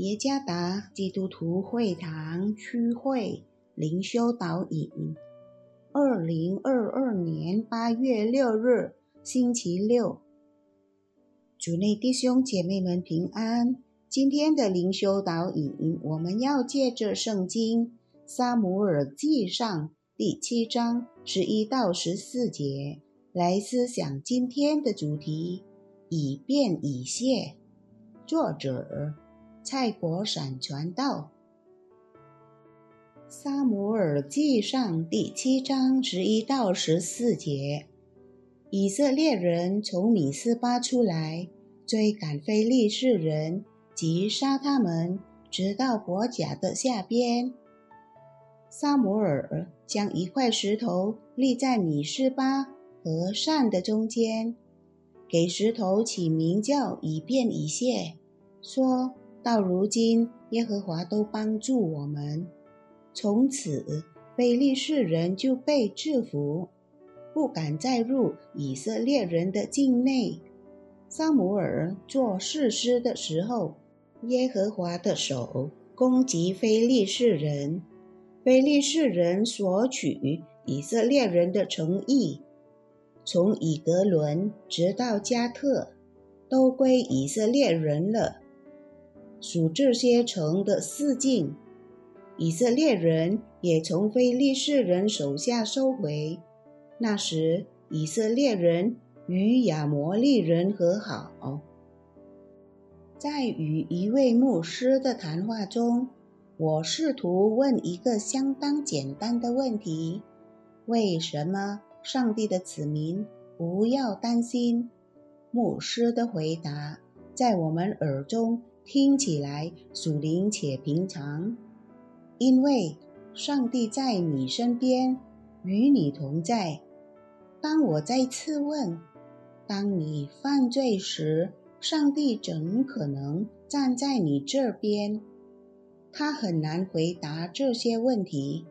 耶加达基督徒会堂区会灵修导引，二零二二年八月六日，星期六。主内弟兄姐妹们平安。今天的灵修导引，我们要借着圣经《撒母耳记上》第七章十一到十四节来思想今天的主题：以便以谢。作者。蔡国闪传道，《撒母耳记上》第七章十一到十四节：以色列人从米斯巴出来，追赶非利士人，及杀他们，直到伯甲的下边。撒母耳将一块石头立在米斯巴和善的中间，给石头起名叫以便以谢，说。到如今，耶和华都帮助我们。从此，非利士人就被制服，不敢再入以色列人的境内。撒母耳做士师的时候，耶和华的手攻击非利士人，非利士人索取以色列人的诚意，从以格伦直到加特，都归以色列人了。属这些城的四境，以色列人也从非利士人手下收回。那时，以色列人与亚摩利人和好。在与一位牧师的谈话中，我试图问一个相当简单的问题：为什么上帝的子民不要担心？牧师的回答在我们耳中。听起来属灵且平常，因为上帝在你身边，与你同在。当我再次问：当你犯罪时，上帝怎可能站在你这边？他很难回答这些问题，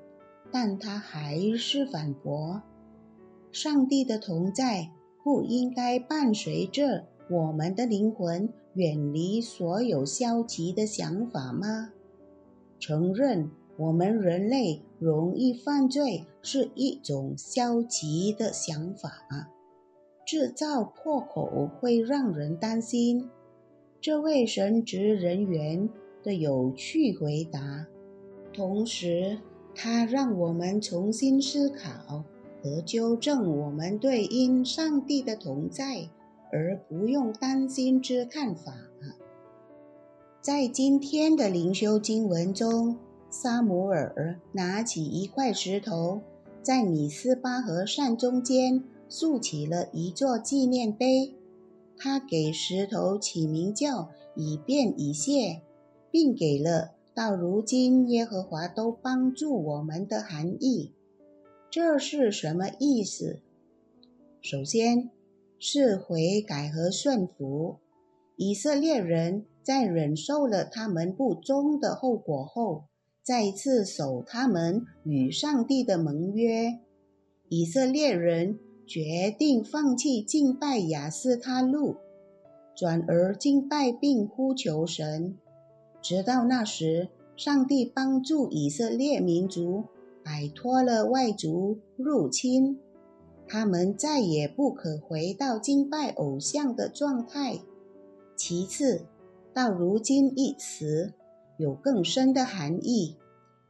但他还是反驳：上帝的同在不应该伴随着我们的灵魂。远离所有消极的想法吗？承认我们人类容易犯罪是一种消极的想法，制造破口会让人担心。这位神职人员的有趣回答，同时他让我们重新思考和纠正我们对因上帝的同在。而不用担心之看法。在今天的灵修经文中，撒母耳拿起一块石头，在米斯巴和善中间竖起了一座纪念碑。他给石头起名叫“以便以谢”，并给了到如今耶和华都帮助我们的含义。这是什么意思？首先。是悔改和顺服。以色列人在忍受了他们不忠的后果后，再次守他们与上帝的盟约。以色列人决定放弃敬拜亚斯他路，转而敬拜并呼求神。直到那时，上帝帮助以色列民族摆脱了外族入侵。他们再也不可回到敬拜偶像的状态。其次，到如今一词有更深的含义，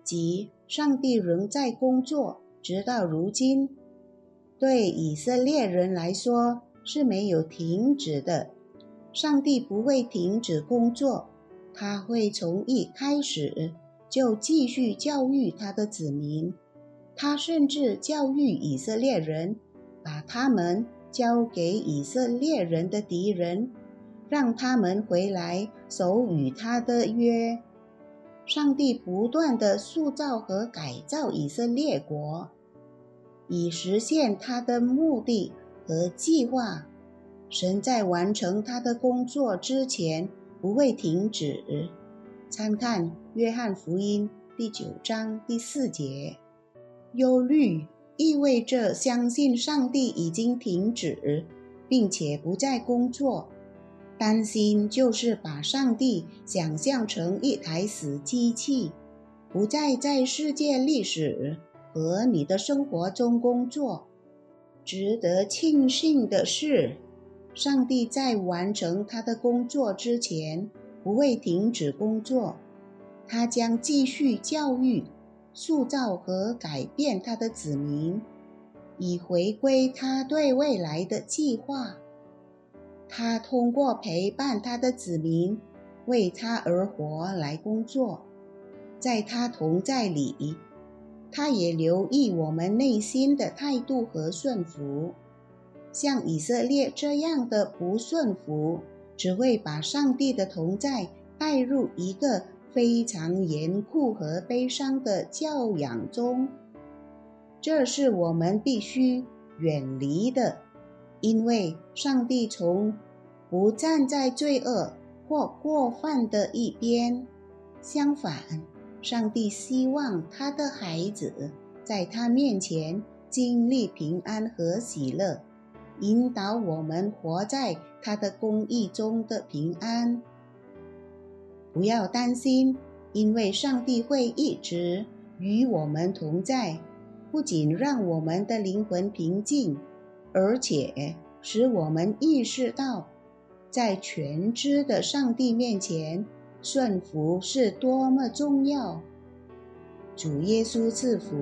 即上帝仍在工作，直到如今。对以色列人来说是没有停止的。上帝不会停止工作，他会从一开始就继续教育他的子民。他甚至教育以色列人。把他们交给以色列人的敌人，让他们回来守与他的约。上帝不断的塑造和改造以色列国，以实现他的目的和计划。神在完成他的工作之前不会停止。参看《约翰福音》第九章第四节。忧虑。意味着相信上帝已经停止，并且不再工作。担心就是把上帝想象成一台死机器，不再在世界历史和你的生活中工作。值得庆幸的是，上帝在完成他的工作之前不会停止工作，他将继续教育、塑造和改变他的子民，以回归他对未来的计划。他通过陪伴他的子民，为他而活来工作，在他同在里，他也留意我们内心的态度和顺服。像以色列这样的不顺服，只会把上帝的同在带入一个非常严酷和悲伤的教养中。这是我们必须远离的。因为上帝从不站在罪恶或过犯的一边，相反，上帝希望他的孩子在他面前经历平安和喜乐，引导我们活在他的公义中的平安。不要担心，因为上帝会一直与我们同在，不仅让我们的灵魂平静。而且使我们意识到，在全知的上帝面前，顺服是多么重要。主耶稣赐福。